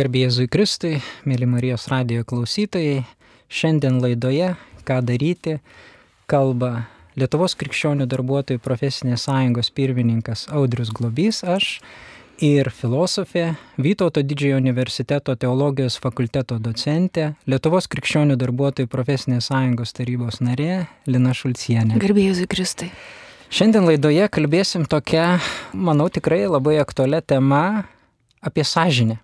Garbėjėzui Kristui, mėly Marijos radijo klausytojai, šiandien laidoje Ką daryti kalba Lietuvos krikščionių darbuotojų profesinės sąjungos pirmininkas Audrius Globys, aš ir filosofė, Vytauto didžiojo universiteto teologijos fakulteto docentė, Lietuvos krikščionių darbuotojų profesinės sąjungos tarybos narė Lina Šulcienė. Garbėjus Kristai. Šiandien laidoje kalbėsim tokia, manau, tikrai labai aktualią temą apie sąžinę.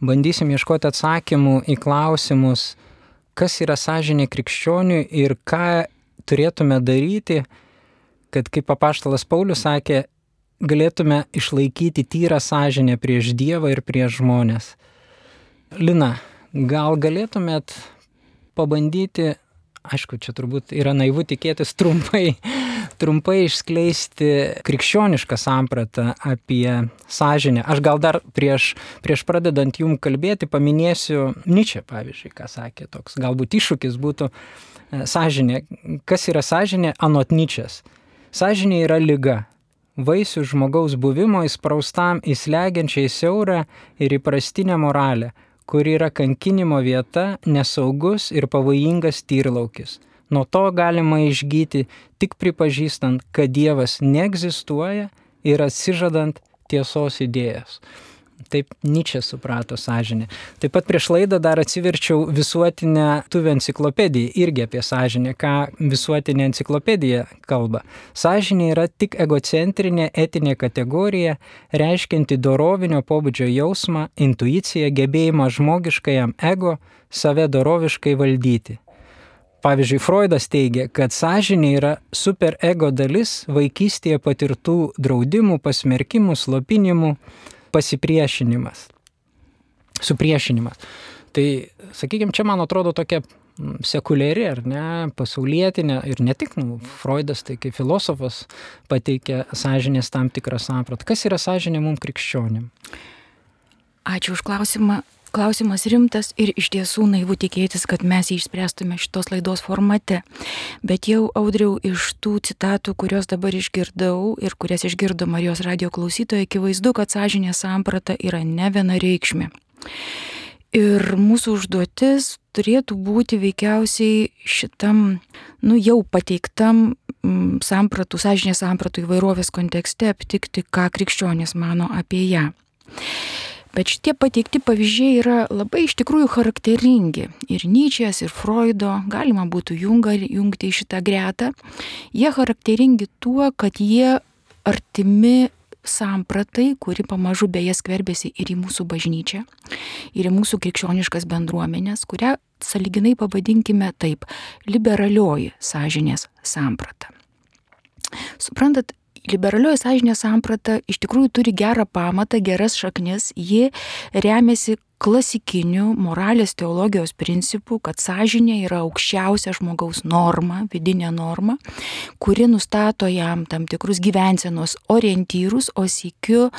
Bandysim ieškoti atsakymų į klausimus, kas yra sąžinė krikščioniui ir ką turėtume daryti, kad, kaip apaštalas Paulius sakė, galėtume išlaikyti tyrą sąžinę prieš Dievą ir prieš žmonės. Lina, gal galėtumėt pabandyti, aišku, čia turbūt yra naivu tikėtis trumpai trumpai išskleisti krikščionišką sampratą apie sąžinę. Aš gal dar prieš, prieš pradedant jum kalbėti paminėsiu Nyčia, pavyzdžiui, ką sakė toks. Galbūt iššūkis būtų e, sąžinė. Kas yra sąžinė anot Nyčias? Sąžinė yra lyga. Vaisių žmogaus buvimo įspraustam į slegiančiai siaurą ir įprastinę moralę, kuri yra kankinimo vieta, nesaugus ir pavojingas tyrlaukis Nuo to galima išgyti tik pripažįstant, kad Dievas neegzistuoja ir atsižadant tiesos idėjas. Taip Nyčia suprato sąžinę. Taip pat prieš laidą dar atsiverčiau visuotinę tuvę enciklopediją, irgi apie sąžinę, ką visuotinė enciklopedija kalba. Sąžinė yra tik egocentrinė etinė kategorija, reiškinti dorovinio pobūdžio jausmą, intuiciją, gebėjimą žmogiškajam ego save doroviškai valdyti. Pavyzdžiui, Freudas teigia, kad sąžinė yra superego dalis vaikystėje patirtų draudimų, pasmerkimų, slopinimų, pasipriešinimas, supriešinimas. Tai, sakykime, čia man atrodo tokia sekuliari ar ne, pasaulietinė ir ne tik nu, Freudas, tai kaip filosofas pateikia sąžinės tam tikrą sampratą. Kas yra sąžinė mums krikščionim? Ačiū už klausimą. Klausimas rimtas ir iš tiesų naivu tikėtis, kad mes jį išspręstume šitos laidos formate. Bet jau audriau iš tų citatų, kurios dabar išgirdau ir kurias išgirdo Marijos radio klausytoje, akivaizdu, kad sąžinė samprata yra ne viena reikšmė. Ir mūsų užduotis turėtų būti veikiausiai šitam, nu jau pateiktam mm, sampratų, sąžinės sampratų įvairovės kontekste aptikti, ką krikščionys mano apie ją. Bet šitie pateikti pavyzdžiai yra labai iš tikrųjų charakteringi. Ir Nyčės, ir Freudo, galima būtų junga, jungti į šitą gretą. Jie charakteringi tuo, kad jie artimi sampratai, kuri pamažu beje skverbėsi ir į mūsų bažnyčią, ir į mūsų krikščioniškas bendruomenės, kurią saliginai pavadinkime taip - liberalioji sąžinės samprata. Suprantat, liberalioji sąžinės samprata iš tikrųjų turi gerą pamatą, geras šaknis, ji remiasi klasikiniu moralės teologijos principu, kad sąžinė yra aukščiausia žmogaus norma, vidinė norma, kuri nustato jam tam tikrus gyvensenos orientyrus, o sėkiu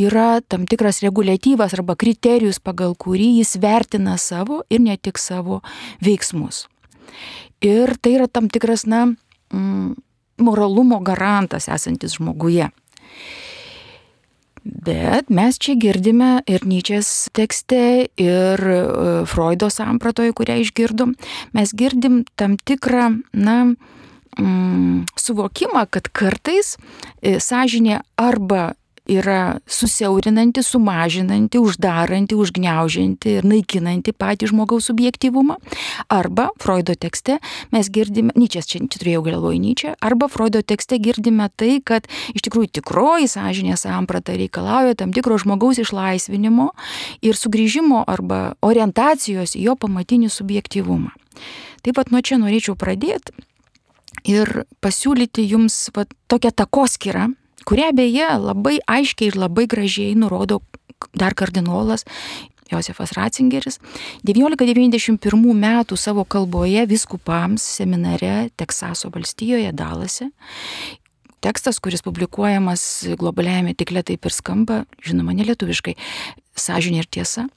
yra tam tikras reguliatyvas arba kriterijus, pagal kurį jis vertina savo ir ne tik savo veiksmus. Ir tai yra tam tikras, na, mm, moralumo garantas esantis žmoguje. Bet mes čia girdime ir Nyčės tekste, ir e, Freudo sampratoje, kurią išgirdom, mes girdim tam tikrą, na, mm, suvokimą, kad kartais e, sąžinė arba yra susiaurinanti, sumažinanti, uždaranti, užgneužianti ir naikinanti patį žmogaus subjektivumą. Arba Freudo tekste mes girdime, Nyčias čia, čia turėjau galvoje Nyčia, arba Freudo tekste girdime tai, kad iš tikrųjų tikroji sąžinė samprata reikalauja tam tikro žmogaus išlaisvinimo ir sugrįžimo arba orientacijos į jo pamatinį subjektivumą. Taip pat nuo čia norėčiau pradėti ir pasiūlyti jums va, tokią takoskirą kurią beje labai aiškiai ir labai gražiai nurodo dar kardinolas Josefas Ratzingeris 1991 metų savo kalboje viskupams seminare Teksaso valstijoje Dalase. Tekstas, kuris publikuojamas globaliajame tikle taip ir skamba, žinoma, nelietuviškai, sąžinė ir tiesa.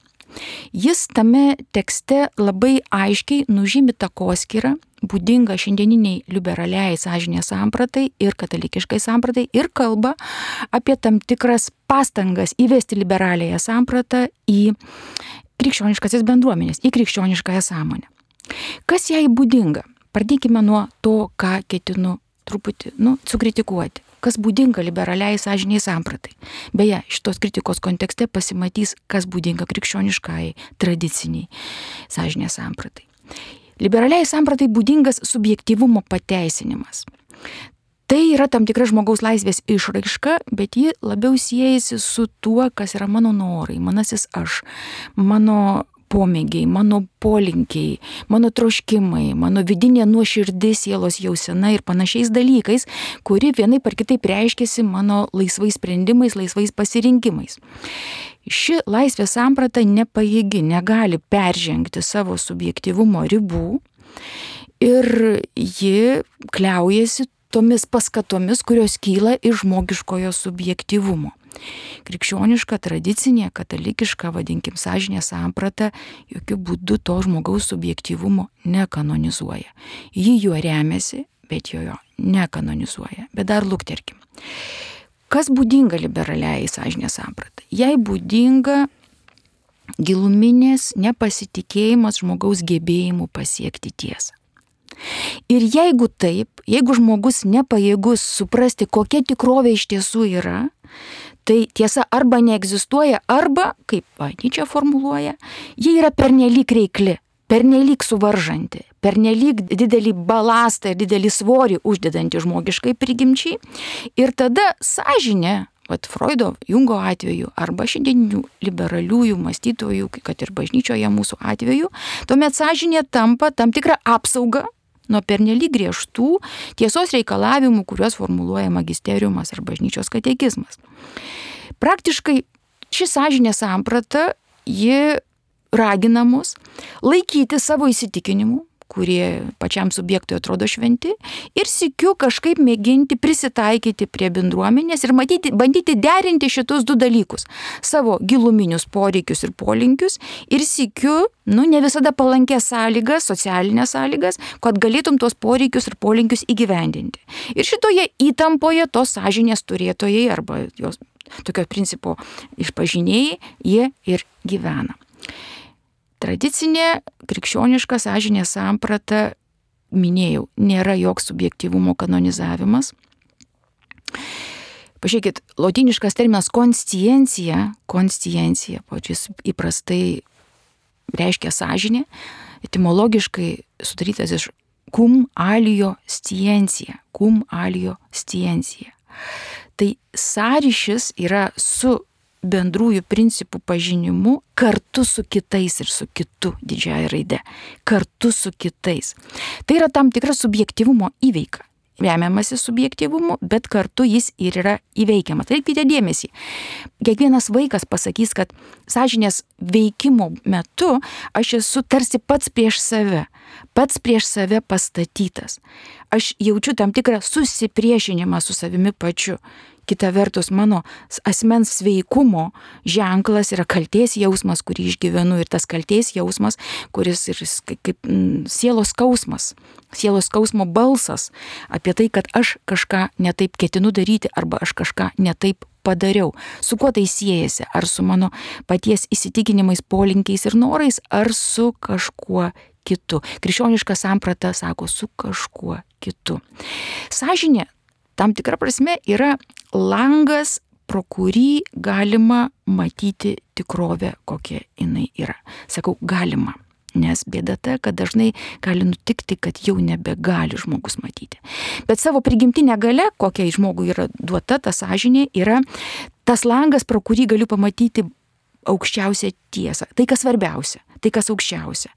Jis tame tekste labai aiškiai nužymi takoskirą būdinga šiandieniniai liberaliai sąžinės sampratai ir katalikiškai sampratai ir kalba apie tam tikras pastangas įvesti liberaliąją sampratą į krikščioniškasis bendruomenės, į krikščioniškąją sąmonę. Kas jai būdinga? Pradėkime nuo to, ką ketinu truputį, nu, sukritikuoti. Kas būdinga liberaliai sąžiniai sampratai. Beje, šitos kritikos kontekste pasimatys, kas būdinga krikščioniškai, tradiciniai sąžinės sampratai. Liberaliai sampratai būdingas subjektivumo pateisinimas. Tai yra tam tikra žmogaus laisvės išraiška, bet ji labiau siejasi su tuo, kas yra mano norai, manasis aš, mano pomėgiai, mano polinkiai, mano troškimai, mano vidinė nuoširdis sielos jausena ir panašiais dalykais, kuri vienai par kitaip reiškiasi mano laisvais sprendimais, laisvais pasirinkimais. Ši laisvės samprata nepaėgi, negali peržengti savo subjektivumo ribų ir ji kliaujasi tomis paskatomis, kurios kyla iš žmogiškojo subjektivumo. Krikščioniška, tradicinė, katalikiška, vadinkim, sąžinė samprata jokių būdų to žmogaus subjektivumo nekanonizuoja. Ji juo remiasi, bet jo jo nekanonizuoja. Bet dar lukterkim. Kas būdinga liberaliai sąžinė samprata? Jai būdinga giluminės nepasitikėjimas žmogaus gebėjimu pasiekti tiesą. Ir jeigu taip, jeigu žmogus nepajėgus suprasti, kokia tikrovė iš tiesų yra, tai tiesa arba neegzistuoja, arba, kaip Nyčia formuluoja, ji yra pernelyg reikli, pernelyg suvaržanti, pernelyg didelį balastą ir didelį svorį uždedanti žmogiškai prigimčiai. Ir tada sąžinė, vat Freudo, Jungo atveju, arba šiandieninių liberaliųjų mąstytojų, kad ir bažnyčioje mūsų atveju, tuomet sąžinė tampa tam tikrą apsaugą nuo pernelyg griežtų tiesos reikalavimų, kuriuos formuluoja magisteriumas ar bažnyčios katekizmas. Praktiškai ši sąžinė samprata, ji ragina mus laikyti savo įsitikinimų, kurie pačiam subjektui atrodo šventi, ir sikiu kažkaip mėginti prisitaikyti prie bendruomenės ir matyti, bandyti derinti šitus du dalykus - savo giluminius poreikius ir polinkius ir sikiu, nu, ne visada palankės sąlygas, socialinės sąlygas, kad galėtum tos poreikius ir polinkius įgyvendinti. Ir šitoje įtampoje tos sąžinės turėtojai arba jos tokio principo išpažinėjai, jie ir gyvena. Tradicinė krikščioniška sąžinė samprata, minėjau, nėra joks subjektivumo kanonizavimas. Pažiūrėkit, lotiniškas terminas konsciencija, konsciencija, pačiais įprastai reiškia sąžinė, etimologiškai sudarytas iš cum alio sciencija, cum alio sciencija. Tai sąryšis yra su bendrųjų principų pažinimu kartu su kitais ir su kitu didžiaja raide. Kartu su kitais. Tai yra tam tikra subjektivumo įveika. Remiamasi subjektivumu, bet kartu jis ir yra įveikiamas. Reikite dėmesį. Kiekvienas vaikas pasakys, kad sąžinės veikimo metu aš esu tarsi pats prieš save, pats prieš save pastatytas. Aš jaučiu tam tikrą susipriešinimą su savimi pačiu. Kita vertus, mano asmens sveikumo ženklas yra kalties jausmas, kurį išgyvenu ir tas kalties jausmas, kuris ir kaip, mm, sielos skausmas, sielos skausmo balsas apie tai, kad aš kažką netaip ketinu daryti arba aš kažką netaip padariau. Su kuo tai siejasi? Ar su mano paties įsitikinimais, polinkiais ir norais, ar su kažkuo kitu. Krikščioniška samprata sako su kažkuo kitu. Sažinė tam tikra prasme yra langas, pro kurį galima matyti tikrovę, kokia jinai yra. Sakau, galima. Nes bėda ta, kad dažnai gali nutikti, kad jau nebegali žmogus matyti. Bet savo prigimtinę galę, kokia žmogui yra duota, ta sąžinė, yra tas langas, pro kurį galiu pamatyti aukščiausią tiesą. Tai kas svarbiausia, tai kas aukščiausia.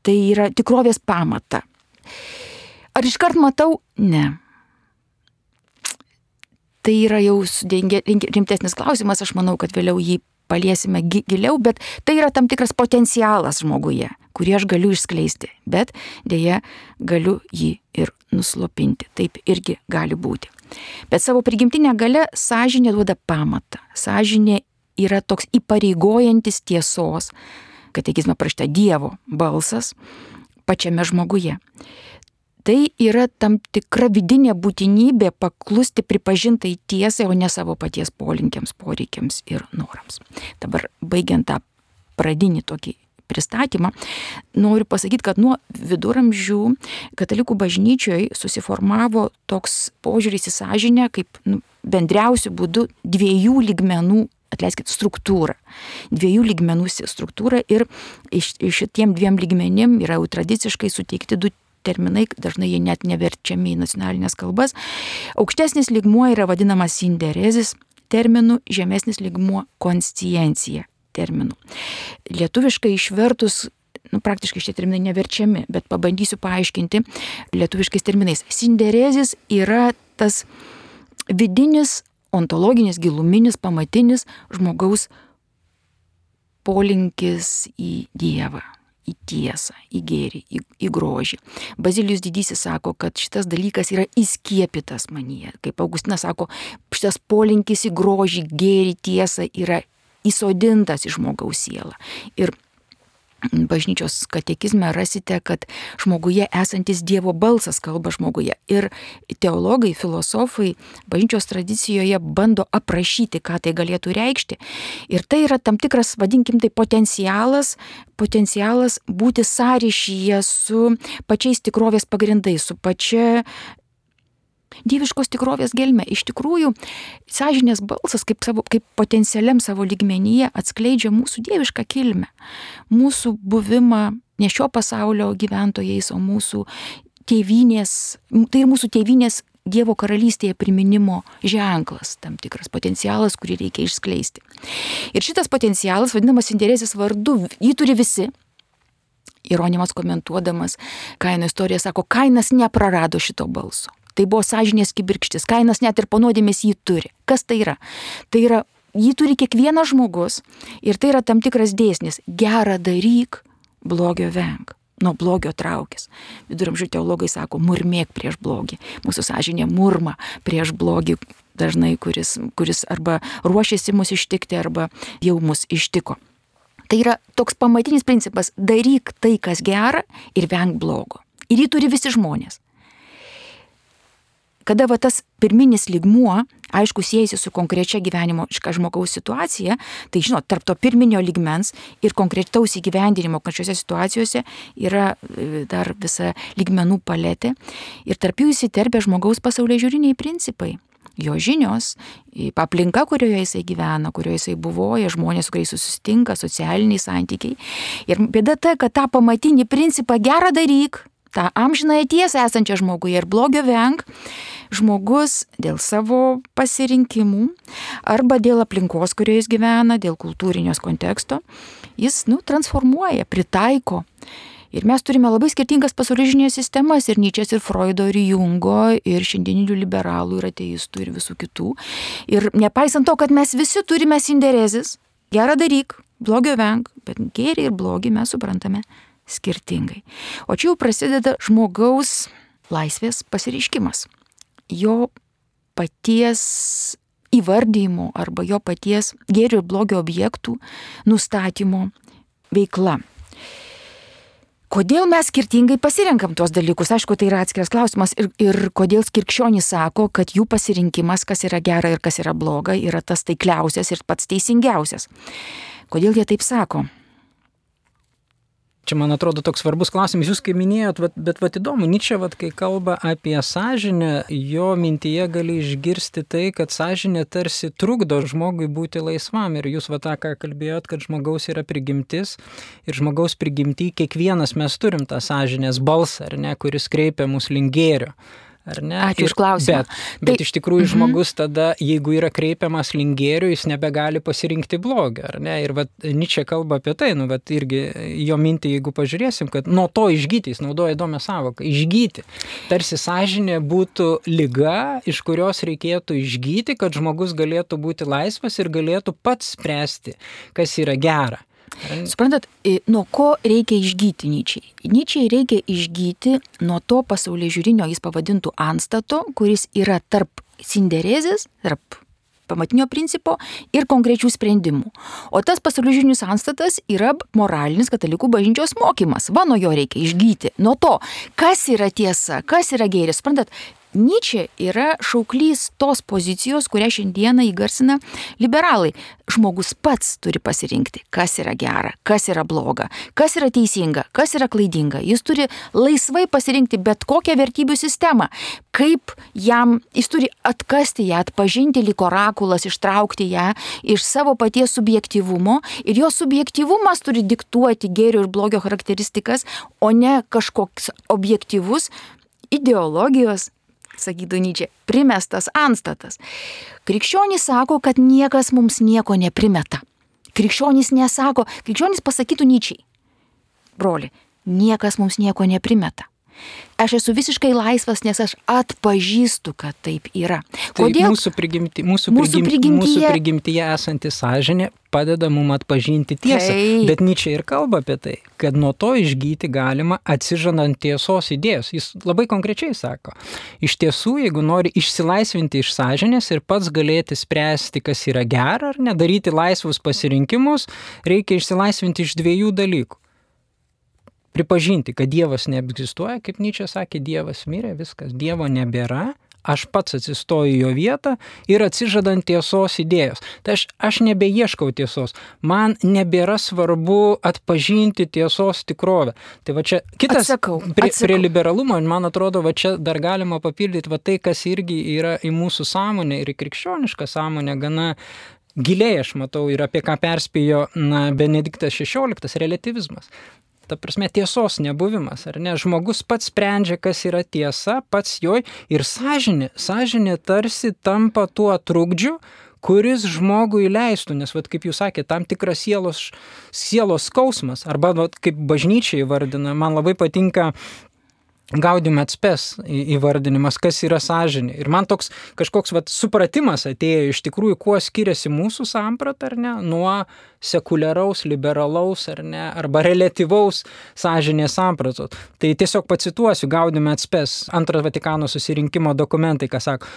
Tai yra tikrovės pamata. Ar iškart matau? Ne tai yra jau rimtesnis klausimas, aš manau, kad vėliau jį paliesime giliau, bet tai yra tam tikras potencialas žmoguje, kurį aš galiu išskleisti, bet dėja galiu jį ir nuslopinti. Taip irgi gali būti. Bet savo prigimtinę galę sąžinė duoda pamatą. Sąžinė yra toks įpareigojantis tiesos, katekizme prašta Dievo balsas pačiame žmoguje tai yra tam tikra vidinė būtinybė paklusti pripažintai tiesai, o ne savo paties polinkiams, poreikiams ir norams. Dabar baigiant tą pradinį tokį pristatymą, noriu pasakyti, kad nuo viduramžių katalikų bažnyčioje susiformavo toks požiūris į sąžinę kaip nu, bendriausių būdų dviejų lygmenų atleiskit, struktūrą. Dviejų lygmenų struktūrą ir iš, iš šitiem dviem lygmenim yra jau tradiciškai suteikti du terminai, dažnai jie net neverčiami į nacionalinės kalbas. Aukštesnis lygmuo yra vadinamas sinderezis terminu, žemesnis lygmuo konsciencija terminu. Lietuviškai išvertus nu, praktiškai šie terminai neverčiami, bet pabandysiu paaiškinti lietuviškais terminais. Sinderezis yra tas vidinis, ontologinis, giluminis, pamatinis žmogaus polinkis į Dievą į tiesą, į gėrį, į, į grožį. Bazilijus didysis sako, kad šitas dalykas yra įskiepytas manyje. Kaip Augustinas sako, šitas polinkis į grožį, gėrį, tiesą yra įsodintas į žmogaus sielą. Ir bažnyčios katekizme rasite, kad žmoguje esantis Dievo balsas kalba žmoguje. Ir teologai, filosofai bažnyčios tradicijoje bando aprašyti, ką tai galėtų reikšti. Ir tai yra tam tikras, vadinkim tai, potencialas, potencialas būti sąryšyje su pačiais tikrovės pagrindais, su pačia dieviškos tikrovės gelme. Iš tikrųjų, sąžinės balsas kaip, savo, kaip potencialiam savo lygmenyje atskleidžia mūsų dievišką kilmę, mūsų buvimą ne šio pasaulio gyventojais, o mūsų tėvynės, tai ir mūsų tėvynės Dievo karalystėje priminimo ženklas, tam tikras potencialas, kurį reikia išskleisti. Ir šitas potencialas, vadinamas interesės vardu, jį turi visi. Ironimas komentuodamas Kaino istoriją sako, Kainas neprarado šito balso. Tai buvo sąžinės kibirkštis. Kainas net ir panodėmės jį turi. Kas tai yra? Tai yra, jį turi kiekvienas žmogus ir tai yra tam tikras dėsnis. Gerą daryk, blogio venk. Nuo blogio traukis. Viduramžių teologai sako, murmėk prieš blogį. Mūsų sąžinė murma prieš blogį dažnai, kuris, kuris arba ruošiasi mus ištikti, arba jau mus ištiko. Tai yra toks pamatinis principas - daryk tai, kas gera ir venk blogo. Ir jį turi visi žmonės kada va tas pirminis ligmuo, aišku, siejasi su konkrečia gyvenimo žmogaus situacija, tai žinot, tarp to pirminio ligmens ir konkretaus įgyvendinimo kažkokiose situacijose yra e, dar visa ligmenų paletė ir tarp jų įsiterbė žmogaus pasaulio žiūriniai principai jo žinios, aplinka, kurioje jisai gyvena, kurioje jisai buvoja, žmonės, su kuriais susitinka, socialiniai santykiai. Ir bėda ta, kad tą pamatinį principą gerą daryk, tą amžinąją tiesą esančią žmoguje ir blogio venk, žmogus dėl savo pasirinkimų arba dėl aplinkos, kurioje jis gyvena, dėl kultūrinės konteksto, jis, nu, transformuoja, pritaiko. Ir mes turime labai skirtingas pasaulyžinės sistemas ir Nyčės, ir Freudo, ir Jungo, ir šiandieninių liberalų, ir ateistų, ir visų kitų. Ir nepaisant to, kad mes visi turime sinderezis, gerą daryk, blogio venk, bet gėrį ir blogį mes suprantame skirtingai. O čia jau prasideda žmogaus laisvės pasireiškimas. Jo paties įvardymo arba jo paties gėrio ir blogio objektų nustatymo veikla. Kodėl mes skirtingai pasirenkam tuos dalykus? Aišku, tai yra atskiras klausimas ir, ir kodėl krikščionys sako, kad jų pasirinkimas, kas yra gera ir kas yra bloga, yra tas taikliausias ir pats teisingiausias. Kodėl jie taip sako? Čia, man atrodo, toks svarbus klausimas. Jūs kaip minėjot, bet, bet vat įdomu, Nyčia, vat, kai kalba apie sąžinę, jo mintyje gali išgirsti tai, kad sąžinė tarsi trukdo žmogui būti laisvam. Ir jūs va tą, ką kalbėjot, kad žmogaus yra prigimtis ir žmogaus prigimti kiekvienas mes turim tą sąžinės balsą, ar ne, kuris kreipia mus link gėrio. Ačiū už klausimą. Bet, bet tai, iš tikrųjų mm -hmm. žmogus tada, jeigu yra kreipiamas lingėrių, jis nebegali pasirinkti blogio, ar ne? Ir vat, Nyčia kalba apie tai, nu, vat, irgi jo mintį, jeigu pažiūrėsim, kad nuo to išgyti, jis naudoja įdomią savoką, išgyti. Tarsi sąžinė būtų lyga, iš kurios reikėtų išgyti, kad žmogus galėtų būti laisvas ir galėtų pats spręsti, kas yra gera. Suprantat, nuo ko reikia išgyti Nyčiai? Nyčiai reikia išgyti nuo to pasaulyje žiūrinio jis pavadintų anstato, kuris yra tarp sinderezės, tarp pamatinio principo ir konkrečių sprendimų. O tas pasaulyžinis anstatas yra moralinis katalikų bažnyčios mokymas. Va nuo jo reikia išgyti. Nuo to, kas yra tiesa, kas yra gėris. Suprantat, Nyčia yra šauklys tos pozicijos, kurią šiandieną įgarsina liberalai. Žmogus pats turi pasirinkti, kas yra gera, kas yra bloga, kas yra teisinga, kas yra klaidinga. Jis turi laisvai pasirinkti bet kokią vertybių sistemą. Kaip jam, jis turi atkasti ją, atpažinti lik orakulas, ištraukti ją iš savo paties subjektivumo ir jo subjektivumas turi diktuoti gėrio ir blogio charakteristikas, o ne kažkoks objektivus ideologijos sakytų Nyčia, primestas anstatas. Krikščionys sako, kad niekas mums nieko neprimeta. Krikščionys nesako, krikščionys pasakytų Nyčiai, broli, niekas mums nieko neprimeta. Aš esu visiškai laisvas, nes aš atpažįstu, kad taip yra. Kodėl? Tai mūsų, prigimti, mūsų, mūsų, prigimtyje... mūsų prigimtyje esanti sąžinė padeda mums atpažinti tiesą. Tai... Bet Nyčia ir kalba apie tai, kad nuo to išgyti galima atsižadant tiesos idėjos. Jis labai konkrečiai sako, iš tiesų, jeigu nori išsilaisvinti iš sąžinės ir pats galėti spręsti, kas yra gera ar nedaryti laisvus pasirinkimus, reikia išsilaisvinti iš dviejų dalykų pripažinti, kad Dievas neegzistuoja, kaip Nyčia sakė, Dievas mirė, viskas, Dievo nebėra, aš pats atsistoju jo vietą ir atsižadant tiesos idėjos. Tai aš, aš nebeieškau tiesos, man nebėra svarbu atpažinti tiesos tikrovę. Tai va čia kitas atsakau, prie, atsakau. prie liberalumo, man atrodo, va čia dar galima papildyti va tai, kas irgi yra į mūsų sąmonę ir į krikščionišką sąmonę gana giliai aš matau ir apie ką perspėjo na, Benediktas XVI, relativizmas ta prasme tiesos nebuvimas, ar ne? Žmogus pats sprendžia, kas yra tiesa, pats joj ir sąžinė, sąžinė tarsi tampa tuo trukdžiu, kuris žmogui leistų, nes, vat, kaip jūs sakėte, tam tikras sielos, sielos skausmas, arba, vat, kaip bažnyčiai vardina, man labai patinka gaudime atspės įvardinimas, kas yra sąžinė. Ir man toks kažkoks vat, supratimas atėjo iš tikrųjų, kuo skiriasi mūsų samprata, ar ne, nuo sekuliaraus, liberalaus, ar ne, arba relatyvaus sąžinės sampratos. Tai tiesiog pacituosiu, gaudime atspės antrą Vatikano susirinkimo dokumentai, kas sako,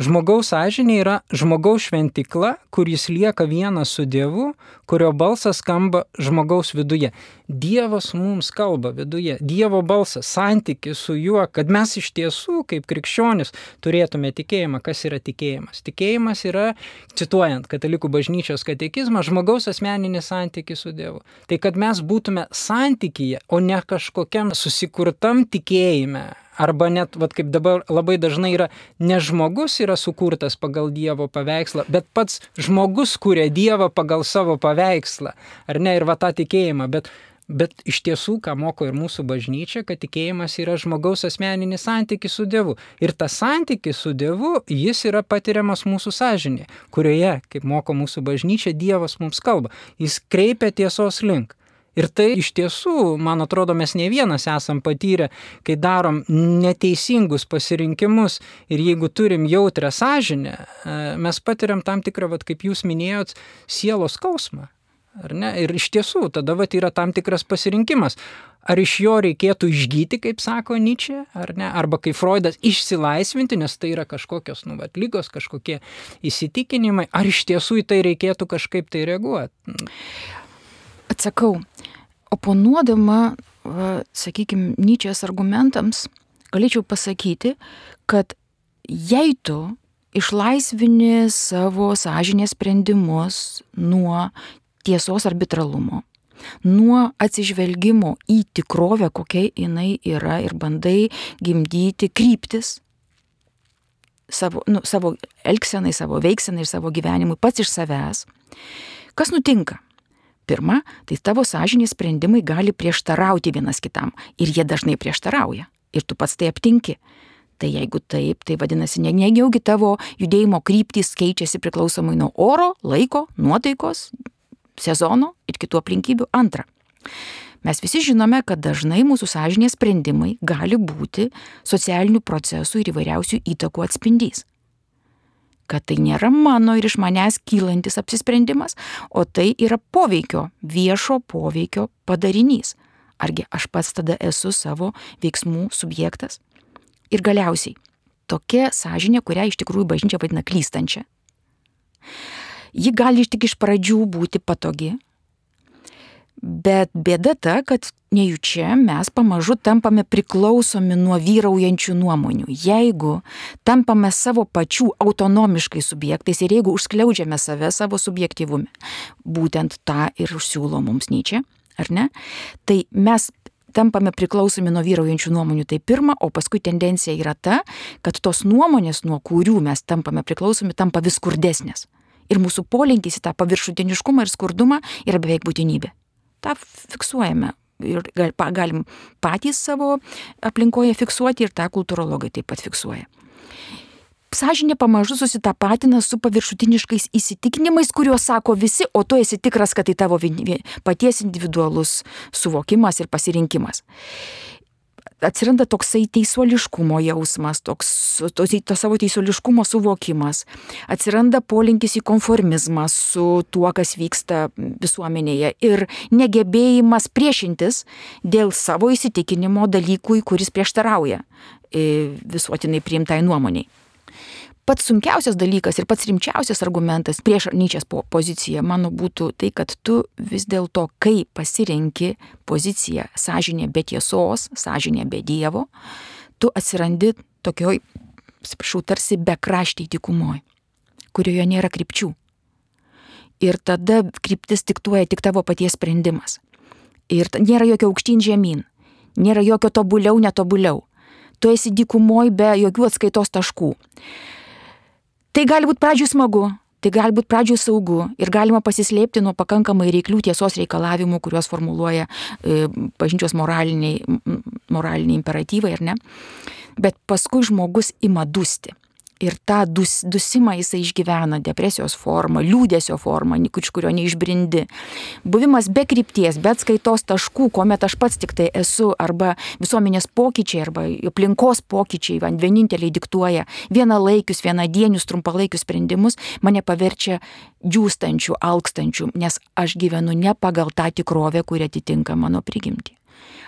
Žmogaus sąžinė yra žmogaus šventikla, kur jis lieka vienas su Dievu, kurio balsas skamba žmogaus viduje. Dievas mums kalba viduje, Dievo balsas, santykis su juo, kad mes iš tiesų, kaip krikščionis, turėtume tikėjimą. Kas yra tikėjimas? Tikėjimas yra, cituojant Katalikų bažnyčios katekizmą, žmogaus asmeninis santykis su Dievu. Tai kad mes būtume santykyje, o ne kažkokiam susikurtam tikėjime Arba net, vat, kaip dabar labai dažnai yra, ne žmogus yra sukurtas pagal Dievo paveikslą, bet pats žmogus kuria Dievą pagal savo paveikslą. Ar ne? Ir va tą tikėjimą. Bet, bet iš tiesų, ką moko ir mūsų bažnyčia, kad tikėjimas yra žmogaus asmeninis santykis su Dievu. Ir tas santykis su Dievu, jis yra patiriamas mūsų sąžinė, kurioje, kaip moko mūsų bažnyčia, Dievas mums kalba. Jis kreipia tiesos link. Ir tai iš tiesų, man atrodo, mes ne vienas esam patyrę, kai darom neteisingus pasirinkimus ir jeigu turim jautrę sąžinę, e, mes patiriam tam tikrą, vat, kaip jūs minėjot, sielos skausmą. Ir iš tiesų, tada vat, yra tam tikras pasirinkimas. Ar iš jo reikėtų išgyti, kaip sako Nyčia, ar ne? Arba kaip Freudas išsilaisvinti, nes tai yra kažkokios, nu, vat, lygos, kažkokie įsitikinimai. Ar iš tiesų į tai reikėtų kažkaip tai reaguoti? Atsakau, oponuodama, sakykime, Nyčias argumentams, galėčiau pasakyti, kad jei tu išlaisvini savo sąžinės sprendimus nuo tiesos arbitralumo, nuo atsižvelgimo į tikrovę, kokia jinai yra ir bandai gimdyti kryptis savo, nu, savo elgsenai, savo veiksenai ir savo gyvenimui pats iš savęs, kas nutinka? Pirma, tai tavo sąžinės sprendimai gali prieštarauti vienas kitam ir jie dažnai prieštarauja ir tu pats tai aptinki. Tai jeigu taip, tai vadinasi, negiaugi tavo judėjimo kryptys keičiasi priklausomai nuo oro, laiko, nuotaikos, sezono ir kitų aplinkybių. Antra. Mes visi žinome, kad dažnai mūsų sąžinės sprendimai gali būti socialinių procesų ir įvairiausių įtakų atspindys kad tai nėra mano ir iš manęs kylantis apsisprendimas, o tai yra poveikio, viešo poveikio padarinys. Argi aš pats tada esu savo veiksmų subjektas? Ir galiausiai, tokia sąžinė, kurią iš tikrųjų bažnyčia vadina klystančia. Ji gali tik iš pradžių būti patogi, Bet bėda ta, kad nejučia mes pamažu tampame priklausomi nuo vyraujančių nuomonių. Jeigu tampame savo pačių autonomiškai subjektais ir jeigu užskliaudžiame save savo subjektivume, būtent tą ir siūlo mums Nyčia, ar ne, tai mes tampame priklausomi nuo vyraujančių nuomonių, tai pirma, o paskui tendencija yra ta, kad tos nuomonės, nuo kurių mes tampame priklausomi, tampa vis skurdesnės. Ir mūsų polinkis į tą paviršutiniškumą ir skurdumą yra beveik būtinybė tą fiksuojame. Ir galim patys savo aplinkoje fiksuoti ir tą kultūrologai taip pat fiksuoja. Sažinė pamažu susitapatina su paviršutiniškais įsitikinimais, kuriuos sako visi, o tu esi tikras, kad tai tavo paties individualus suvokimas ir pasirinkimas atsiranda toksai teisuoliškumo jausmas, toks to, to savo teisuoliškumo suvokimas, atsiranda polinkis į konformizmą su tuo, kas vyksta visuomenėje. Ir negebėjimas priešintis dėl savo įsitikinimo dalykui, kuris prieštarauja e, visuotinai priimtai nuomoniai pats sunkiausias dalykas ir pats rimčiausias argumentas prieš Nyčės poziciją mano būtų tai, kad tu vis dėlto, kai pasirenki poziciją sąžinė be tiesos, sąžinė be Dievo, tu atsirandi tokioj, atsiprašau, tarsi be kraštiai tikumoj, kurioje nėra krypčių. Ir tada kryptis diktuoja tik tavo paties sprendimas. Ir nėra jokio aukštyn žemyn, nėra jokio tobuliau, netobuliau. Tu esi dykumoj be jokių atskaitos taškų. Tai gali būti pradžių smagu, tai gali būti pradžių saugu ir galima pasislėpti nuo pakankamai reiklių tiesos reikalavimų, kuriuos formuluoja e, bažnyčios moraliniai, moraliniai imperatyvai, ar ne. Bet paskui žmogus ima dusti ir tą dus, dusimą jisai išgyvena depresijos formą, liūdėsio formą, iš kurio neišbrindi. Buvimas be krypties, be atskaitos taškų, kuomet aš pats tik tai esu, arba visuomenės pokyčiai, arba aplinkos pokyčiai, man vieninteliai diktuoja vienalaikius, vienadienius, trumpalaikius sprendimus, mane paverčia džiūstančių, alkstančių, nes aš gyvenu ne pagal tą tikrovę, kuri atitinka mano prigimtį.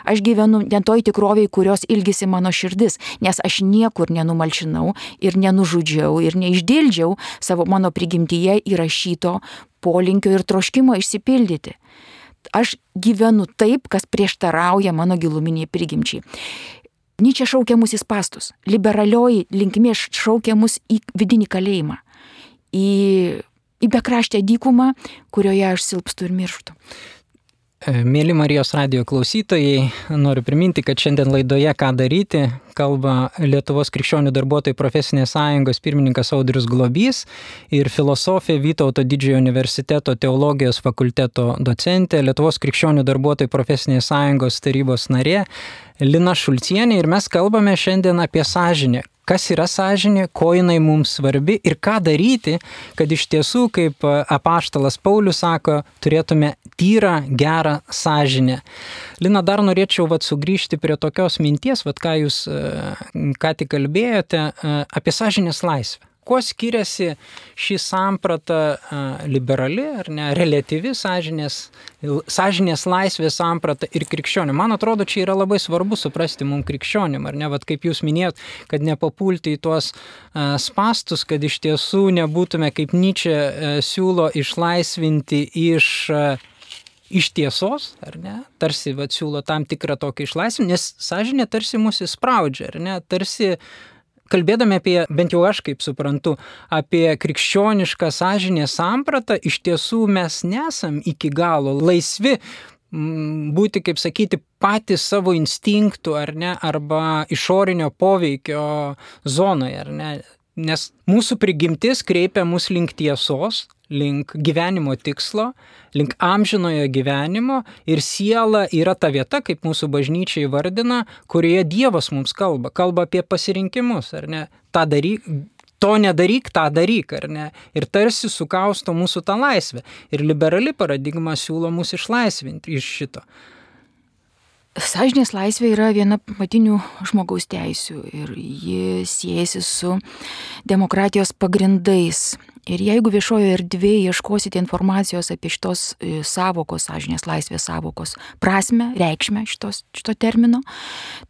Aš gyvenu ne toj tikroviai, kurios ilgisi mano širdis, nes aš niekur nenumalšinau ir nenužudžiau ir neišdildžiau savo mano prigimtyje įrašyto polinkio ir troškimo išsipildyti. Aš gyvenu taip, kas prieštarauja mano giluminiai prigimčiai. Nyčia šaukia mus į pastus, liberalioji linkmė šaukia mus į vidinį kalėjimą, į, į bekraštę dykumą, kurioje aš silpstu ir mirštu. E, mėly Marijos radio klausytojai, noriu priminti, kad šiandien laidoje Ką daryti kalba Lietuvos krikščionių darbuotojų profesinės sąjungos pirmininkas Audrius Globys ir filosofė Vytauto didžiojo universiteto teologijos fakulteto docentė, Lietuvos krikščionių darbuotojų profesinės sąjungos tarybos narė Lina Šulcienė. Ir mes kalbame šiandien apie sąžinę, kas yra sąžinė, ko jinai mums svarbi ir ką daryti, kad iš tiesų, kaip apaštalas Paulius sako, turėtume tyrą, gerą sąžinę. Lina, dar norėčiau vat, sugrįžti prie tokios minties, vat, ką jūs ką tik kalbėjote, apie sąžinės laisvę. Kuo skiriasi šį sampratą liberali ar ne, relatyvi sąžinės, sąžinės laisvės samprata ir krikščionių? Man atrodo, čia yra labai svarbu suprasti mums krikščionim, ar ne, vad kaip jūs minėjot, kad nepapulti į tuos spastus, kad iš tiesų nebūtume, kaip Nyčia siūlo, išlaisvinti iš iš tiesos, ar ne, tarsi va, siūlo tam tikrą tokį išlaisvinimą, nes sąžinė tarsi mus įspraudžia, ar ne, tarsi kalbėdami apie, bent jau aš kaip suprantu, apie krikščionišką sąžinę sampratą, iš tiesų mes nesam iki galo laisvi būti, kaip sakyti, patys savo instinktų ar ne, arba išorinio poveikio zonoje, ar ne. Nes mūsų prigimtis kreipia mus link tiesos, link gyvenimo tikslo, link amžinojo gyvenimo ir siela yra ta vieta, kaip mūsų bažnyčia įvardina, kurioje Dievas mums kalba, kalba apie pasirinkimus, ar ne, tą daryk, to nedaryk, tą daryk, ar ne, ir tarsi sukausto mūsų tą laisvę. Ir liberali paradigma siūlo mus išlaisvinti iš šito. Sažinės laisvė yra viena pamatinių žmogaus teisių ir ji siejasi su demokratijos pagrindais. Ir jeigu viešojo erdvėje ieškosite informacijos apie šitos e, savokos, sąžinės laisvės savokos prasme, reikšmę šitos, šito termino,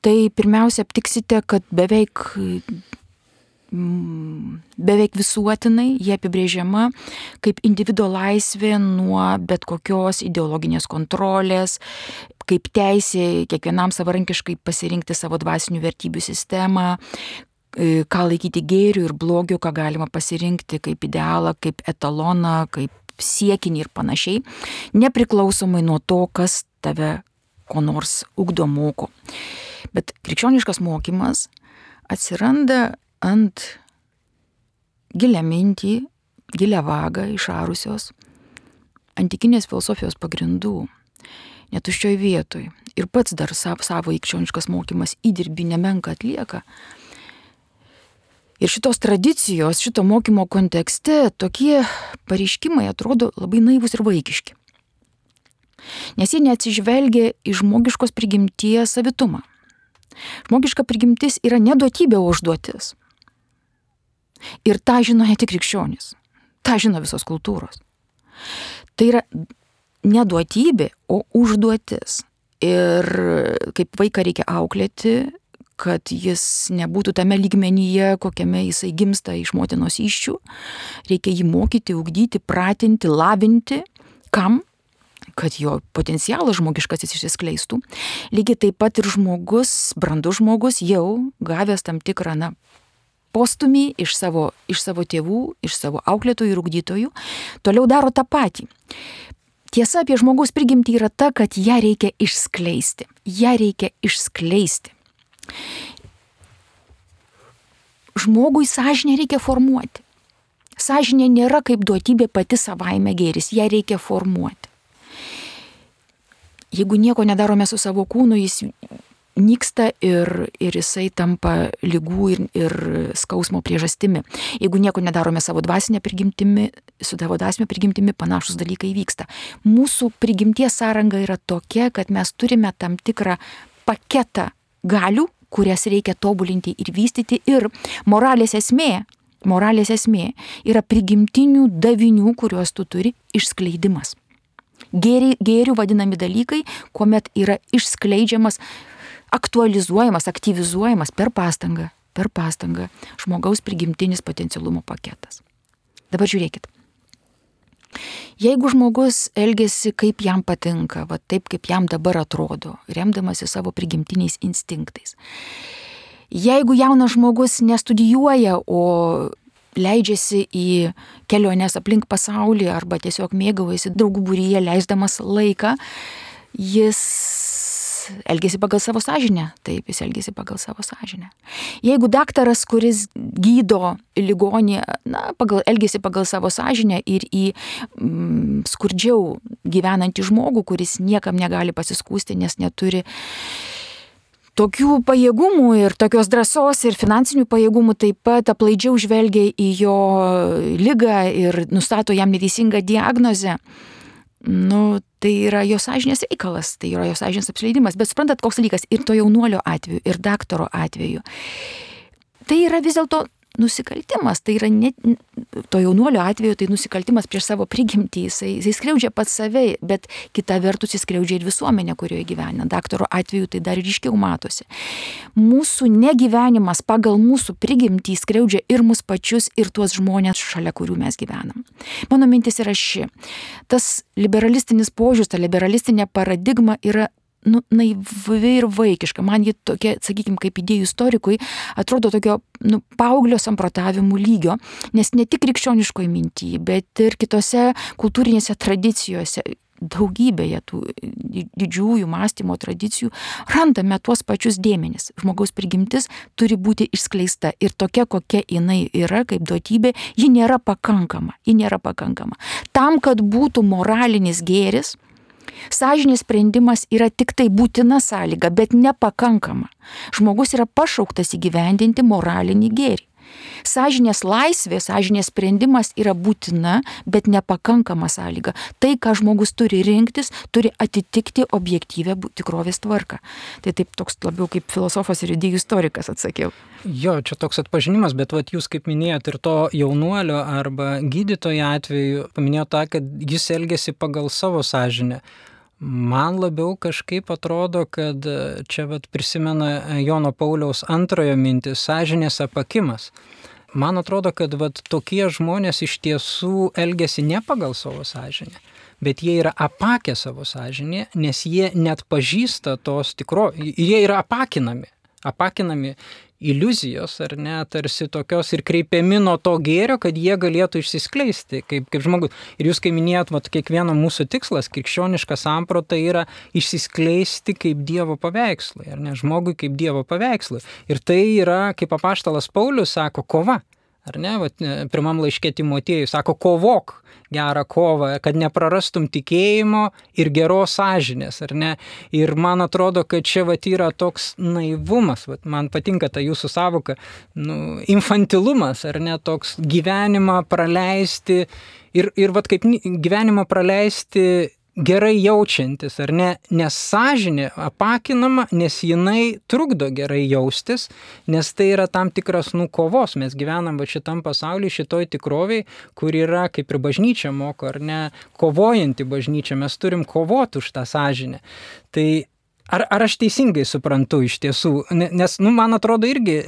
tai pirmiausia aptiksite, kad beveik beveik visuotinai, jie apibrėžiama kaip individuo laisvė nuo bet kokios ideologinės kontrolės, kaip teisė kiekvienam savarankiškai pasirinkti savo dvasinių vertybių sistemą, e, ką laikyti gėrių ir blogių, ką galima pasirinkti kaip idealą, kaip etaloną, kaip siekinį ir panašiai, nepriklausomai nuo to, kas tave ko nors ugdo moko. Bet krikščioniškas mokymas atsiranda ant gilę mintį, gilę vagą išarusios antikinės filosofijos pagrindų, netuščioj vietoj. Ir pats dar savo, savo krikščioniškas mokymas įdirbį nemenka atlieka. Ir šitos tradicijos, šito mokymo kontekste tokie pareiškimai atrodo labai naivus ir vaikiški. Nes jie neatsižvelgia į žmogiškos prigimties savitumą. Žmogiška prigimtis yra neduotybė užduotis. Ir tą žino ne tik krikščionys, tą žino visos kultūros. Tai yra neduotybė, o užduotis. Ir kaip vaiką reikia auklėti, kad jis nebūtų tame lygmenyje, kokiame jisai gimsta iš motinos iščių. Reikia jį mokyti, ugdyti, pratinti, lavinti. Kam? kad jo potencialas žmogiškasis išsiskleistų. Lygiai taip pat ir žmogus, brandus žmogus, jau gavęs tam tikrą, na, postumį iš savo, iš savo tėvų, iš savo auklėtojų ir ugdytojų, toliau daro tą patį. Tiesa apie žmogaus prigimtį yra ta, kad ją reikia išskleisti. ją reikia išskleisti. Žmogui sąžinę reikia formuoti. Sąžinė nėra kaip duotybė pati savaime gėris, ją reikia formuoti jeigu nieko nedarome su savo kūnu, jis nyksta ir, ir jisai tampa lygų ir, ir skausmo priežastimi. Jeigu nieko nedarome savo dvasinę prigimtimi, su tavo dvasinė prigimtimi panašus dalykai vyksta. Mūsų prigimties sąranga yra tokia, kad mes turime tam tikrą paketą galių, kurias reikia tobulinti ir vystyti. Ir moralės esmė, moralės esmė yra prigimtinių davinių, kuriuos tu turi, išskleidimas gėri, gėrių vadinami dalykai, kuomet yra išskleidžiamas, aktualizuojamas, aktyvizuojamas per pastangą, per pastangą žmogaus prigimtinis potencialumo paketas. Dabar žiūrėkit. Jeigu žmogus elgesi kaip jam patinka, va taip kaip jam dabar atrodo, remdamasi savo prigimtiniais instinktais. Jeigu jaunas žmogus nestudijuoja, o leidžiasi į keliones aplink pasaulį arba tiesiog mėgaujasi draugų būryje, leisdamas laiką, jis elgesi pagal savo sąžinę. Taip, jis elgesi pagal savo sąžinę. Jeigu daktaras, kuris gydo ligonį, na, pagal, elgesi pagal savo sąžinę ir į mm, skurdžiau gyvenantį žmogų, kuris niekam negali pasiskūsti, nes neturi tokių pajėgumų ir tokios drąsos ir finansinių pajėgumų taip pat aplaidžiau žvelgia į jo lygą ir nustato jam neteisingą diagnozę. Nu, tai yra jo sąžinės reikalas, tai yra jo sąžinės apsileidimas. Bet suprantat, koks dalykas ir to jaunuolio atveju, ir daktaro atveju. Tai yra vis dėlto nusikaltimas, tai yra ne, to jaunuolio atveju tai nusikaltimas prieš savo prigimtį, jisai, jisai skriaudžia pats save, bet kita vertus jis skriaudžia ir visuomenę, kurioje gyvena. Daktaro atveju tai dar ryškiau matosi. Mūsų negyvenimas pagal mūsų prigimtį skriaudžia ir mus pačius, ir tuos žmonės, šalia kurių mes gyvenam. Mano mintis yra ši. Tas liberalistinis požiūris, ta liberalistinė paradigma yra nu, naivi ir vaikiška. Man ji tokia, sakykime, kaip idėjų istorikui, atrodo tokio nu, paauglio samprotavimų lygio, nes ne tik krikščioniškoje mintyje, bet ir kitose kultūrinėse tradicijose daugybėje tų didžiųjų mąstymo tradicijų randame tuos pačius dėmenis. Žmogaus prigimtis turi būti išskleista ir tokia, kokia jinai yra kaip duotybė, ji nėra pakankama. Ji nėra pakankama. Tam, kad būtų moralinis gėris, Sąžinės sprendimas yra tik tai būtina sąlyga, bet nepakankama. Žmogus yra pašauktas įgyvendinti moralinį gėrį. Sąžinės laisvė, sąžinės sprendimas yra būtina, bet nepakankama sąlyga. Tai, ką žmogus turi rinktis, turi atitikti objektyvę tikrovės tvarką. Tai taip toks labiau kaip filosofas ir idėjų istorikas atsakiau. Jo, čia toks atpažinimas, bet vat, jūs kaip minėjot ir to jaunuolio arba gydytojo atveju paminėjote tą, kad jis elgesi pagal savo sąžinę. Man labiau kažkaip atrodo, kad čia vat, prisimena Jono Pauliaus antrojo mintis - sąžinės apakimas man atrodo, kad vat, tokie žmonės iš tiesų elgesi ne pagal savo sąžinę, bet jie yra apakę savo sąžinę, nes jie net pažįsta tos tikro, jie yra apakinami. Apakinami iliuzijos, ar ne, tarsi tokios ir kreipiami nuo to gėrio, kad jie galėtų išsiskleisti kaip, kaip žmogus. Ir jūs, kai minėjot, vat, kiekvieno mūsų tikslas, krikščioniška samprota yra išsiskleisti kaip Dievo paveikslai, ar ne, žmogui kaip Dievo paveikslai. Ir tai yra, kaip apaštalas Paulius sako, kova. Ar ne, Vat, pirmam laiškė Timotiejui sako, kovok gerą kovą, kad neprarastum tikėjimo ir geros sąžinės, ar ne? Ir man atrodo, kad čia vat yra toks naivumas, vat, man patinka ta jūsų savoka, nu, infantilumas, ar ne, toks gyvenimą praleisti ir, ir vat kaip gyvenimą praleisti gerai jaučiantis, ar ne, nes sąžinė apakinama, nes jinai trukdo gerai jaustis, nes tai yra tam tikras nukovos, mes gyvenam va šitam pasauliu, šitoj tikroviai, kur yra, kaip ir bažnyčia moko, ar ne, kovojanti bažnyčia, mes turim kovoti už tą sąžinę. Tai Ar, ar aš teisingai suprantu iš tiesų? Nes, nu, man atrodo irgi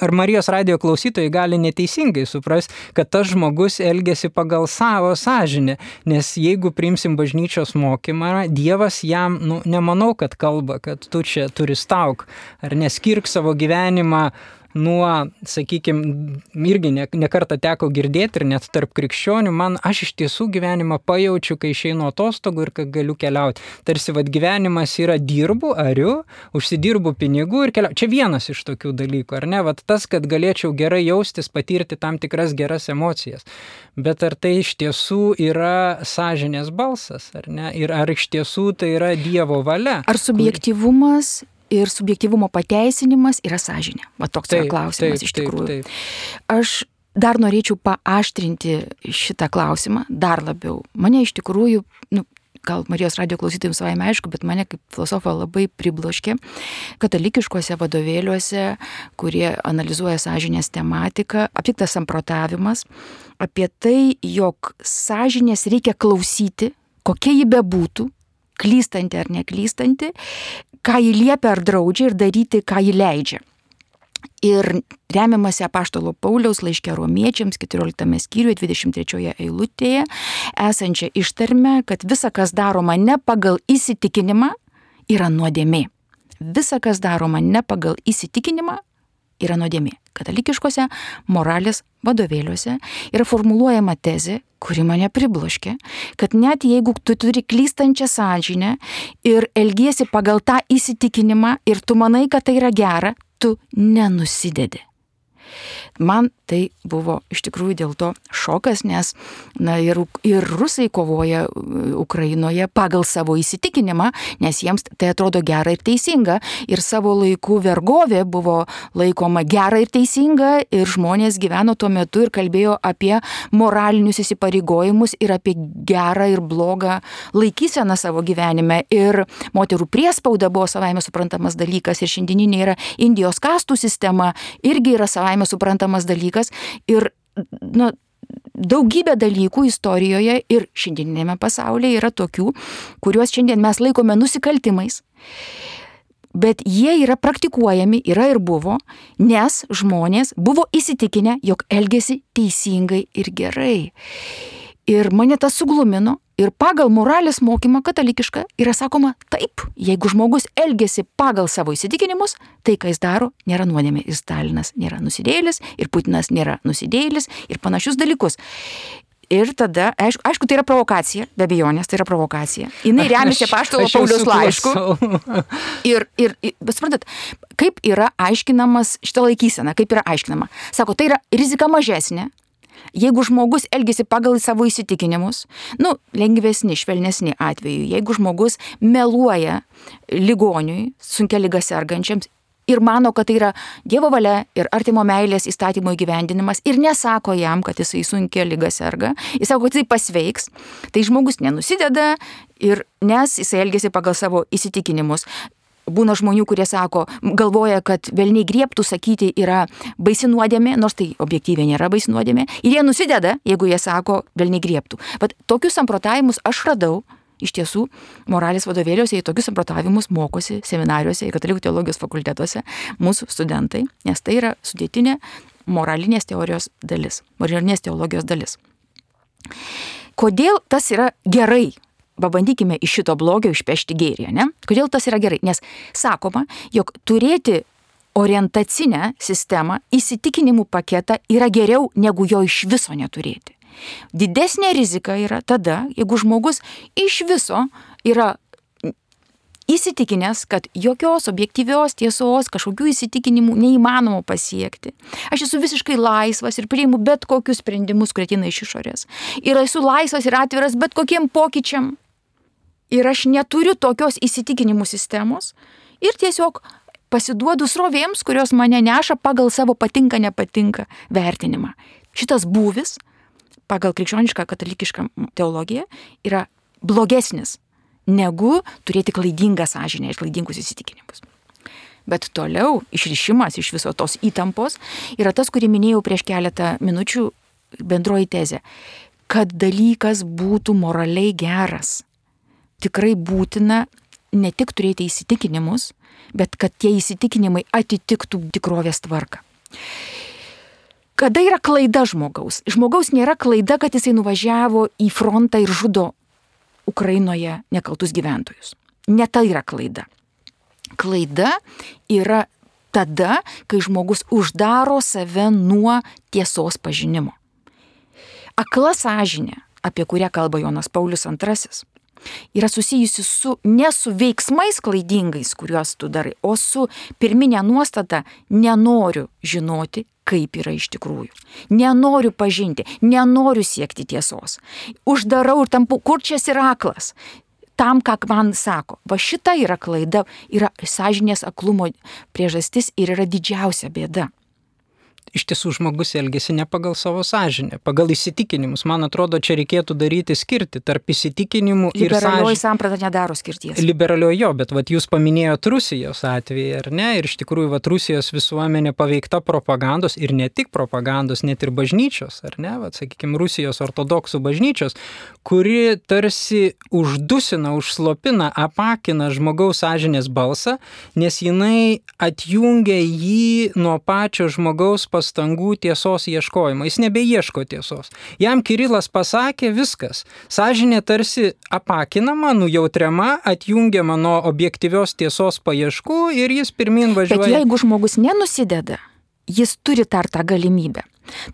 ar Marijos radio klausytojai gali neteisingai suprasti, kad tas žmogus elgesi pagal savo sąžinę, nes jeigu priimsim bažnyčios mokymą, Dievas jam, nu, nemanau, kad kalba, kad tu čia turi stauk, ar neskirk savo gyvenimą nuo, sakykime, irgi nekartą ne teko girdėti ir net tarp krikščionių, man aš iš tiesų gyvenimą pajaučiu, kai išeinu atostogų ir kai galiu keliauti. Tarsi vad gyvenimas yra dirbu, ariu, užsidirbu pinigų ir keliauju. Čia vienas iš tokių dalykų, ar ne? Vat tas, kad galėčiau gerai jaustis, patirti tam tikras geras emocijas. Bet ar tai iš tiesų yra sąžinės balsas, ar ne? Ir ar iš tiesų tai yra Dievo valia? Ar subjektivumas ir subjektivumo pateisinimas yra sąžinė. Va toks taip, yra klausimas taip, iš tikrųjų. Taip, taip. Aš dar norėčiau paaštrinti šitą klausimą dar labiau. Mane iš tikrųjų, nu, gal Marijos radio klausytojams savai aišku, bet mane kaip filosofą labai pribloškė katalikiškose vadovėliuose, kurie analizuoja sąžinės tematiką, aptiktas samprotavimas apie tai, jog sąžinės reikia klausyti, kokia ji bebūtų, klystanti ar neklystanti, ką jį liepia ar draudžia ir daryti, ką jį leidžia. Ir remiamasi apaštalo Pauliaus laiškė romiečiams 14 skyriuje 23 eilutėje esančia ištarme, kad visa, kas daroma ne pagal įsitikinimą, yra nuodėmė. Visa, kas daroma ne pagal įsitikinimą, yra nuodėmė. Katalikiškose moralės vadovėliuose yra formuluojama tezė, kuri mane pribloškė, kad net jeigu tu turi klystančią sąžinę ir elgiesi pagal tą įsitikinimą ir tu manai, kad tai yra gera, tu nenusidedi. Man tai buvo iš tikrųjų dėl to šokas, nes na, ir, ir rusai kovoja Ukrainoje pagal savo įsitikinimą, nes jiems tai atrodo gera ir teisinga. Ir savo laikų vergovė buvo laikoma gera ir teisinga ir žmonės gyveno tuo metu ir kalbėjo apie moralinius įsipareigojimus ir apie gerą ir blogą laikyseną savo gyvenime. Ir moterų priespauda buvo savaime suprantamas dalykas ir šiandieninė yra Indijos kastų sistema irgi yra savaime suprantamas dalykas ir nu, daugybė dalykų istorijoje ir šiandieninėme pasaulyje yra tokių, kuriuos šiandien mes laikome nusikaltimais. Bet jie yra praktikuojami, yra ir buvo, nes žmonės buvo įsitikinę, jog elgesi teisingai ir gerai. Ir mane tas suglumino. Ir pagal moralės mokymą katalikišką yra sakoma taip, jeigu žmogus elgesi pagal savo įsitikinimus, tai ką jis daro, nėra nuodėmė. Ir Stalinas nėra nusidėlis, ir Putinas nėra nusidėlis, ir panašius dalykus. Ir tada, aišku, aišku, tai yra provokacija, be abejonės, tai yra provokacija. Jis remiasi paštalo Paulius laišku. Ir, ir, bet suprantat, kaip yra aiškinamas šitą laikyseną, kaip yra aiškinama. Sako, tai yra rizika mažesnė, Jeigu žmogus elgesi pagal savo įsitikinimus, nu, lengvesni, švelnesni atveju, jeigu žmogus meluoja ligoniui, sunkia lyga sergančiams ir mano, kad tai yra Dievo valia ir artimo meilės įstatymo įgyvendinimas ir nesako jam, kad jisai sunkia lyga serga, jis sako, kad tai pasveiks, tai žmogus nenusideda ir nes jisai elgesi pagal savo įsitikinimus. Būna žmonių, kurie sako, galvoja, kad velniai griebtų sakyti yra baisi nuodėmė, nors tai objektyviai nėra baisi nuodėmė. Ir jie nusideda, jeigu jie sako, velniai griebtų. Bet tokius samprotavimus aš radau iš tiesų moralės vadovėliuose į tokius samprotavimus mokosi seminariuose katalikų teologijos fakultetuose mūsų studentai, nes tai yra sudėtinė moralinės teorijos dalis, moralinės teologijos dalis. Kodėl tas yra gerai? Pabandykime iš šito blogio išpešti gėrį, ne? Kodėl tas yra gerai? Nes sakoma, jog turėti orientacinę sistemą, įsitikinimų paketą yra geriau negu jo iš viso neturėti. Didesnė rizika yra tada, jeigu žmogus iš viso yra įsitikinęs, kad jokios objektyvios tiesos, kažkokių įsitikinimų neįmanoma pasiekti. Aš esu visiškai laisvas ir priimu bet kokius sprendimus, kurie ateina iš išorės. Ir esu laisvas ir atviras bet kokiem pokyčiam. Ir aš neturiu tokios įsitikinimų sistemos. Ir tiesiog pasiduodu srovėms, kurios mane neša pagal savo patinka, nepatinka vertinimą. Šitas būvis pagal krikščionišką katalikišką teologiją yra blogesnis negu turėti klaidingą sąžinę ir klaidingus įsitikinimus. Bet toliau išrišimas iš viso tos įtampos yra tas, kurį minėjau prieš keletą minučių bendroji tezė, kad dalykas būtų moraliai geras. Tikrai būtina ne tik turėti įsitikinimus, bet kad tie įsitikinimai atitiktų tikrovės tvarką. Kada yra klaida žmogaus? Žmogaus nėra klaida, kad jisai nuvažiavo į frontą ir žudo Ukrainoje nekaltus gyventojus. Ne tai yra klaida. Klaida yra tada, kai žmogus uždaro save nuo tiesos pažinimo. Akla sąžinė, apie kurią kalba Jonas Paulius II, yra susijusi su ne su veiksmais klaidingais, kuriuos tu darai, o su pirminė nuostata nenoriu žinoti, kaip yra iš tikrųjų. Nenoriu pažinti, nenoriu siekti tiesos. Uždarau ir tampu kurčias ir aklas. Tam, ką man sako. Va šita yra klaida, yra sąžinės aklumo priežastis ir yra didžiausia bėda iš tiesų žmogus elgesi ne pagal savo sąžinę, pagal įsitikinimus. Man atrodo, čia reikėtų daryti skirti tarp įsitikinimų ir sąžinės. Liberalioji samprata nedaro skirties. Liberalioji jo, bet vat, jūs paminėjot Rusijos atvejį, ar ne? Ir iš tikrųjų, vat, Rusijos visuomenė paveikta propagandos ir ne tik propagandos, net ir bažnyčios, ar ne? Vat, sakykime, Rusijos ortodoksų bažnyčios, kuri tarsi uždusina, užslopina, apakina žmogaus sąžinės balsą, nes jinai atjungia jį nuo pačio žmogaus pasaulio pastangų tiesos ieškojimo. Jis nebeieško tiesos. Jam Kirilas pasakė viskas. Sažinė tarsi apakinama, nujautriama, atjungiama nuo objektyvios tiesos paieškų ir jis pirmin važiuoja. Bet jeigu žmogus nenusideda, jis turi dar tą galimybę.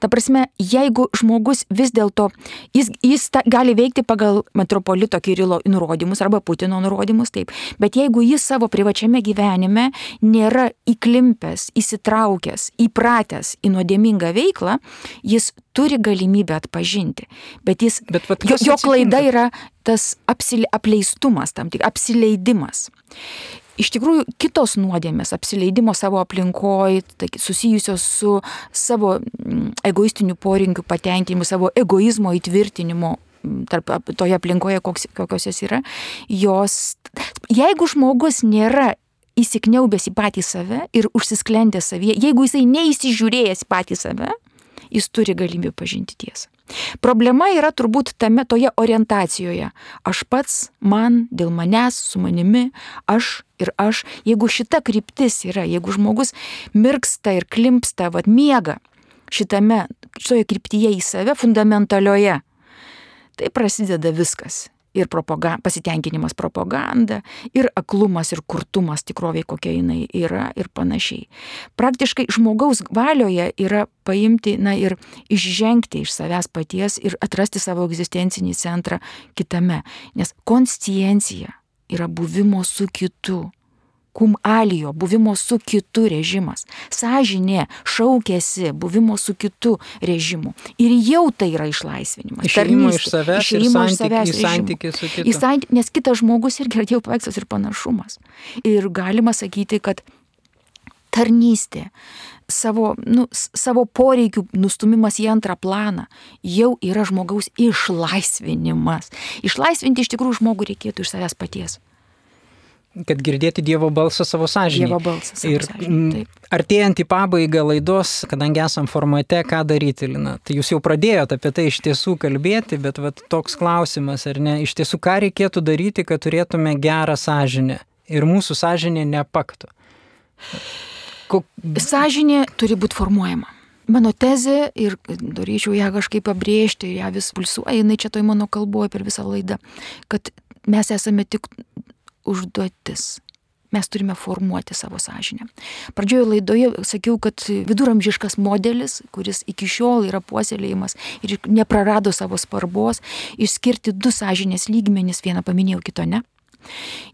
Ta prasme, jeigu žmogus vis dėlto, jis, jis ta, gali veikti pagal metropolito Kirilo nurodymus arba Putino nurodymus, taip, bet jeigu jis savo privačiame gyvenime nėra įklimpęs, įsitraukęs, įpratęs į nuodėmingą veiklą, jis turi galimybę atpažinti. Bet, jis, bet vat, jo, jo klaida yra tas apsile, apleistumas, tam tik apsileidimas iš tikrųjų kitos nuodėmės, apsileidimo savo aplinkoje, tai susijusios su savo mm, egoistiniu porinkiu patenkinimu, savo egoizmo įtvirtinimu mm, tarp toje aplinkoje, koks, kokios jos yra, jos, jeigu žmogus nėra įsikniaubęs į patį save ir užsisklendęs savyje, jeigu jisai neįsižiūrėjęs patį save, jis turi galimybę pažinti tiesą. Problema yra turbūt tame toje orientacijoje. Aš pats, man, dėl manęs, su manimi, aš ir aš. Jeigu šita kryptis yra, jeigu žmogus mirksta ir klimpsta, vad miega šitame, šitoje kryptyje į save, fundamentalioje, tai prasideda viskas ir propaga, pasitenkinimas propaganda, ir aklumas, ir kurtumas tikroviai, kokia jinai yra ir panašiai. Praktiškai žmogaus valioje yra paimti, na ir išžengti iš savęs paties ir atrasti savo egzistencinį centrą kitame. Nes konsciencija yra buvimo su kitu kum alijo, buvimo su kitu režimas. Sažinė šaukėsi buvimo su kitu režimu. Ir jau tai yra išlaisvinimas. Išėjimo iš savęs, išėjimo iš savęs. Į santykį su kitu. Santy... Nes kitas žmogus irgi atėjo paveikslas ir panašumas. Ir galima sakyti, kad tarnystė, savo, nu, savo poreikių nustumimas į antrą planą jau yra žmogaus išlaisvinimas. Išlaisvinti iš tikrųjų žmogų reikėtų iš savęs paties kad girdėti Dievo balsą savo sąžinėje. Dievo balsą savo ir sąžinė, artėjant į pabaigą laidos, kadangi esam formate, ką daryti, Lina, tai jūs jau pradėjote apie tai iš tiesų kalbėti, bet vat, toks klausimas, ar ne, iš tiesų, ką reikėtų daryti, kad turėtume gerą sąžinę ir mūsų sąžinė nepaktų. Kok... Sąžinė turi būti formuojama. mano tezė ir norėčiau ją kažkaip pabrėžti, ją vis pulsuoja, jinai čia toj mano kalboje per visą laidą, kad mes esame tik užduotis. Mes turime formuoti savo sąžinę. Pradžioje laidoje sakiau, kad viduramžiškas modelis, kuris iki šiol yra puoselėjimas ir neprarado savo svarbos, išskirti du sąžinės lygmenis, vieną paminėjau, kito ne.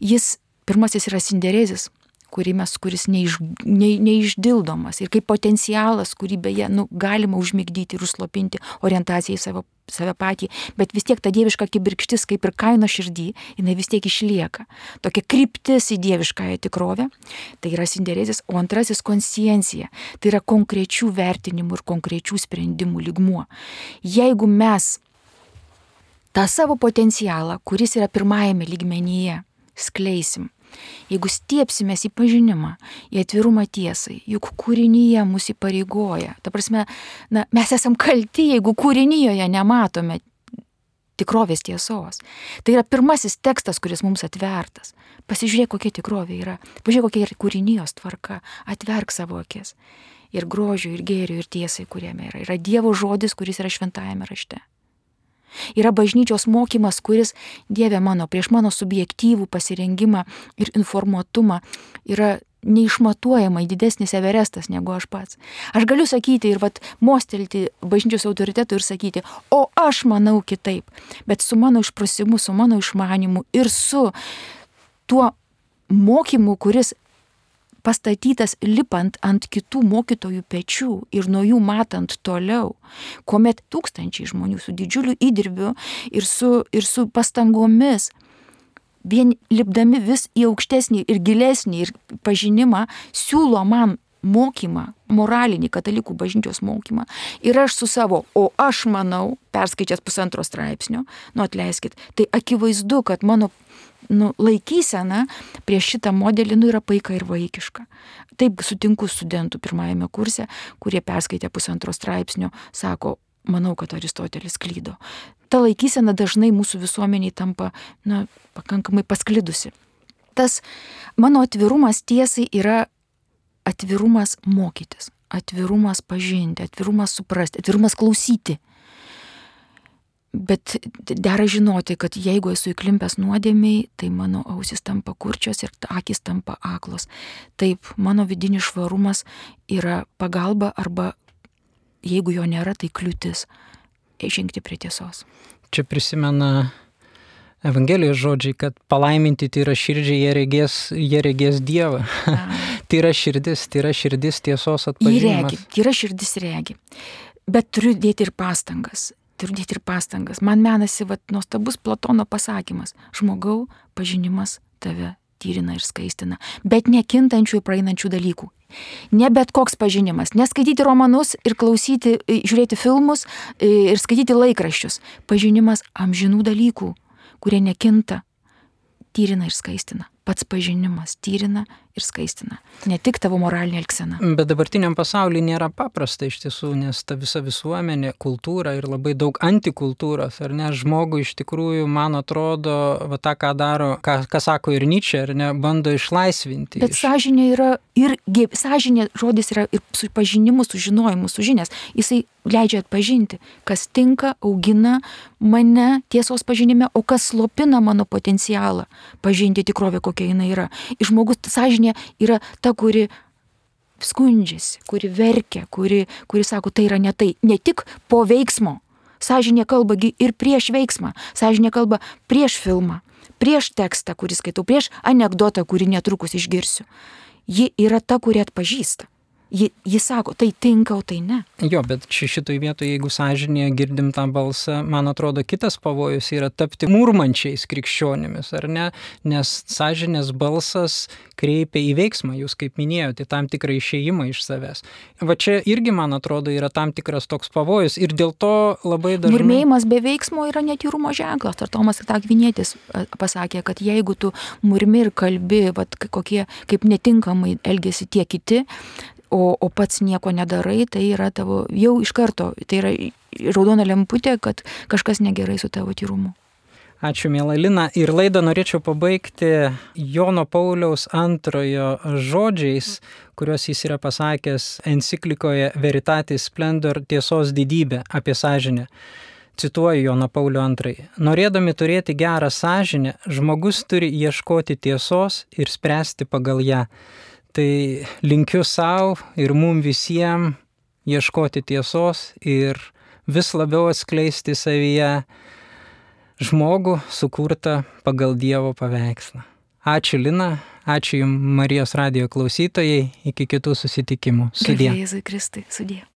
Jis pirmasis yra sinderezis, kurį mes, kuris neiš, ne, neišdildomas ir kaip potencialas, kurį beje nu, galima užmigdyti ir užslopinti orientaciją į savo, save patį, bet vis tiek ta dieviška kibirkštis, kaip ir kaino širdį, jinai vis tiek išlieka. Tokia kryptis į dieviškąją tikrovę, tai yra sinderezis, o antrasis konsciencija, tai yra konkrečių vertinimų ir konkrečių sprendimų ligmuo. Jeigu mes tą savo potencialą, kuris yra pirmajame lygmenyje, skleisim, Jeigu stiepsimės į pažinimą, į atvirumą tiesai, juk kūrinyje mus įpareigoja. Ta prasme, na, mes esam kalti, jeigu kūrinyje nematome tikrovės tiesos. Tai yra pirmasis tekstas, kuris mums atvertas. Pasižiūrėk, kokia tikrovė yra. Pažiūrėk, kokia yra kūrinijos tvarka. Atverk savo akis. Ir grožių, ir gėrių, ir tiesai, kuriame yra. Yra Dievo žodis, kuris yra šventajame rašte. Yra bažnyčios mokymas, kuris, Dieve mano, prieš mano subjektyvų pasirengimą ir informuotumą yra neišmatuojamai didesnis Everestas negu aš pats. Aš galiu sakyti ir vat mostelti bažnyčios autoritetų ir sakyti, o aš manau kitaip, bet su mano išprasimu, su mano išmanimu ir su tuo mokymu, kuris pastatytas lipant ant kitų mokytojų pečių ir nuo jų matant toliau, kuomet tūkstančiai žmonių su didžiuliu įdirbiu ir su, ir su pastangomis vien lipdami vis į aukštesnį ir gilesnį ir pažinimą siūlo man mokymą, moralinį katalikų bažnyčios mokymą. Ir aš su savo, o aš manau, perskaičias pusantro straipsnio, nu atleiskit, tai akivaizdu, kad mano nu, laikysena prieš šitą modelį nu, yra paika ir vaikiška. Taip sutinku studentų pirmajame kurse, kurie perskaitė pusantro straipsnio, sako, manau, kad Aristotelis klydo. Ta laikysena dažnai mūsų visuomeniai tampa na, pakankamai pasklidusi. Tas mano atvirumas tiesai yra atvirumas mokytis, atvirumas pažinti, atvirumas suprasti, atvirumas klausyti. Bet dera žinoti, kad jeigu esu įklimpęs nuodėmiai, tai mano ausis tampa kurčios ir akis tampa aklos. Taip, mano vidinis švarumas yra pagalba arba jeigu jo nėra, tai kliūtis žengti prie tiesos. Čia prisimena Evangelijos žodžiai, kad palaiminti tai yra širdžiai, jie regės, jie regės Dievą. tai yra širdis, tai yra širdis tiesos atpažinimas. Įregi, tai yra širdis regi. Bet turiu dėti ir pastangas turiu dėti ir pastangas. Man menasi vat, nuostabus Platono pasakymas - žmogau pažinimas tave tyrina ir skaistina, bet nekintančių ir praeinančių dalykų. Ne bet koks pažinimas, neskaityti romanus ir klausyti, žiūrėti filmus ir skaityti laikraščius. Pažinimas amžinų dalykų, kurie nekinta, tyrina ir skaistina pats pažinimas tyrina ir skaistina. Ne tik tavo moralinė elgsena. Bet dabartiniam pasaulyje nėra paprasta iš tiesų, nes ta visa visuomenė, kultūra ir labai daug antikultūros, ar ne, žmogui iš tikrųjų, man atrodo, va tą, ką daro, ką, ką sako ir Nyčia, ar ne, bando išlaisvinti. Bet iš... sąžinė yra ir, sąžinė žodis yra ir su pažinimu, sužinojimu, sužinės. Jisai leidžia atpažinti, kas tinka, augina mane tiesos pažinime, o kas slopina mano potencialą pažinti tikrovę, kokia jinai yra. Ir žmogus sąžinė yra ta, kuri skundžiasi, kuri verkia, kuri, kuri sako, tai yra ne tai, ne tik po veiksmo. Sąžinė kalbagi ir prieš veiksmą, sąžinė kalba prieš filmą, prieš tekstą, kurį skaitau, prieš anegdotą, kurį netrukus išgirsiu. Ji yra ta, kuri atpažįsta. Ji, ji sako, tai tinka, o tai ne. Jo, bet šitoj vietoje, jeigu sąžinėje girdim tą balsą, man atrodo, kitas pavojus yra tapti murmančiais krikščionimis, ar ne? Nes sąžinės balsas kreipia į veiksmą, jūs kaip minėjote, tam tikrą išėjimą iš savęs. Va čia irgi, man atrodo, yra tam tikras toks pavojus ir dėl to labai dažnai... Murmėjimas be veiksmo yra netyrumo ženklas. Ar Tomas Takvinėtis pasakė, kad jeigu tu murmi ir kalbi, vat, kokie, kaip netinkamai elgesi tie kiti, o, o pats nieko nedarai, tai yra tavo jau iš karto, tai yra raudona lemputė, kad kažkas negerai su tavo tyrumu. Ačiū, mėla Lina. Ir laidą norėčiau pabaigti Jono Pauliaus antrojo žodžiais, kuriuos jis yra pasakęs enciklikoje Veritatis Splendor tiesos didybė apie sąžinę. Cituoju Joną Paulių II. Norėdami turėti gerą sąžinę, žmogus turi ieškoti tiesos ir spręsti pagal ją. Tai linkiu savo ir mum visiems ieškoti tiesos ir vis labiau atskleisti savyje žmogų sukurtą pagal Dievo paveikslą. Ačiū Lina, ačiū Jums Marijos radio klausytojai, iki kitų susitikimų. Sudie. Jėzui Kristui, sudie.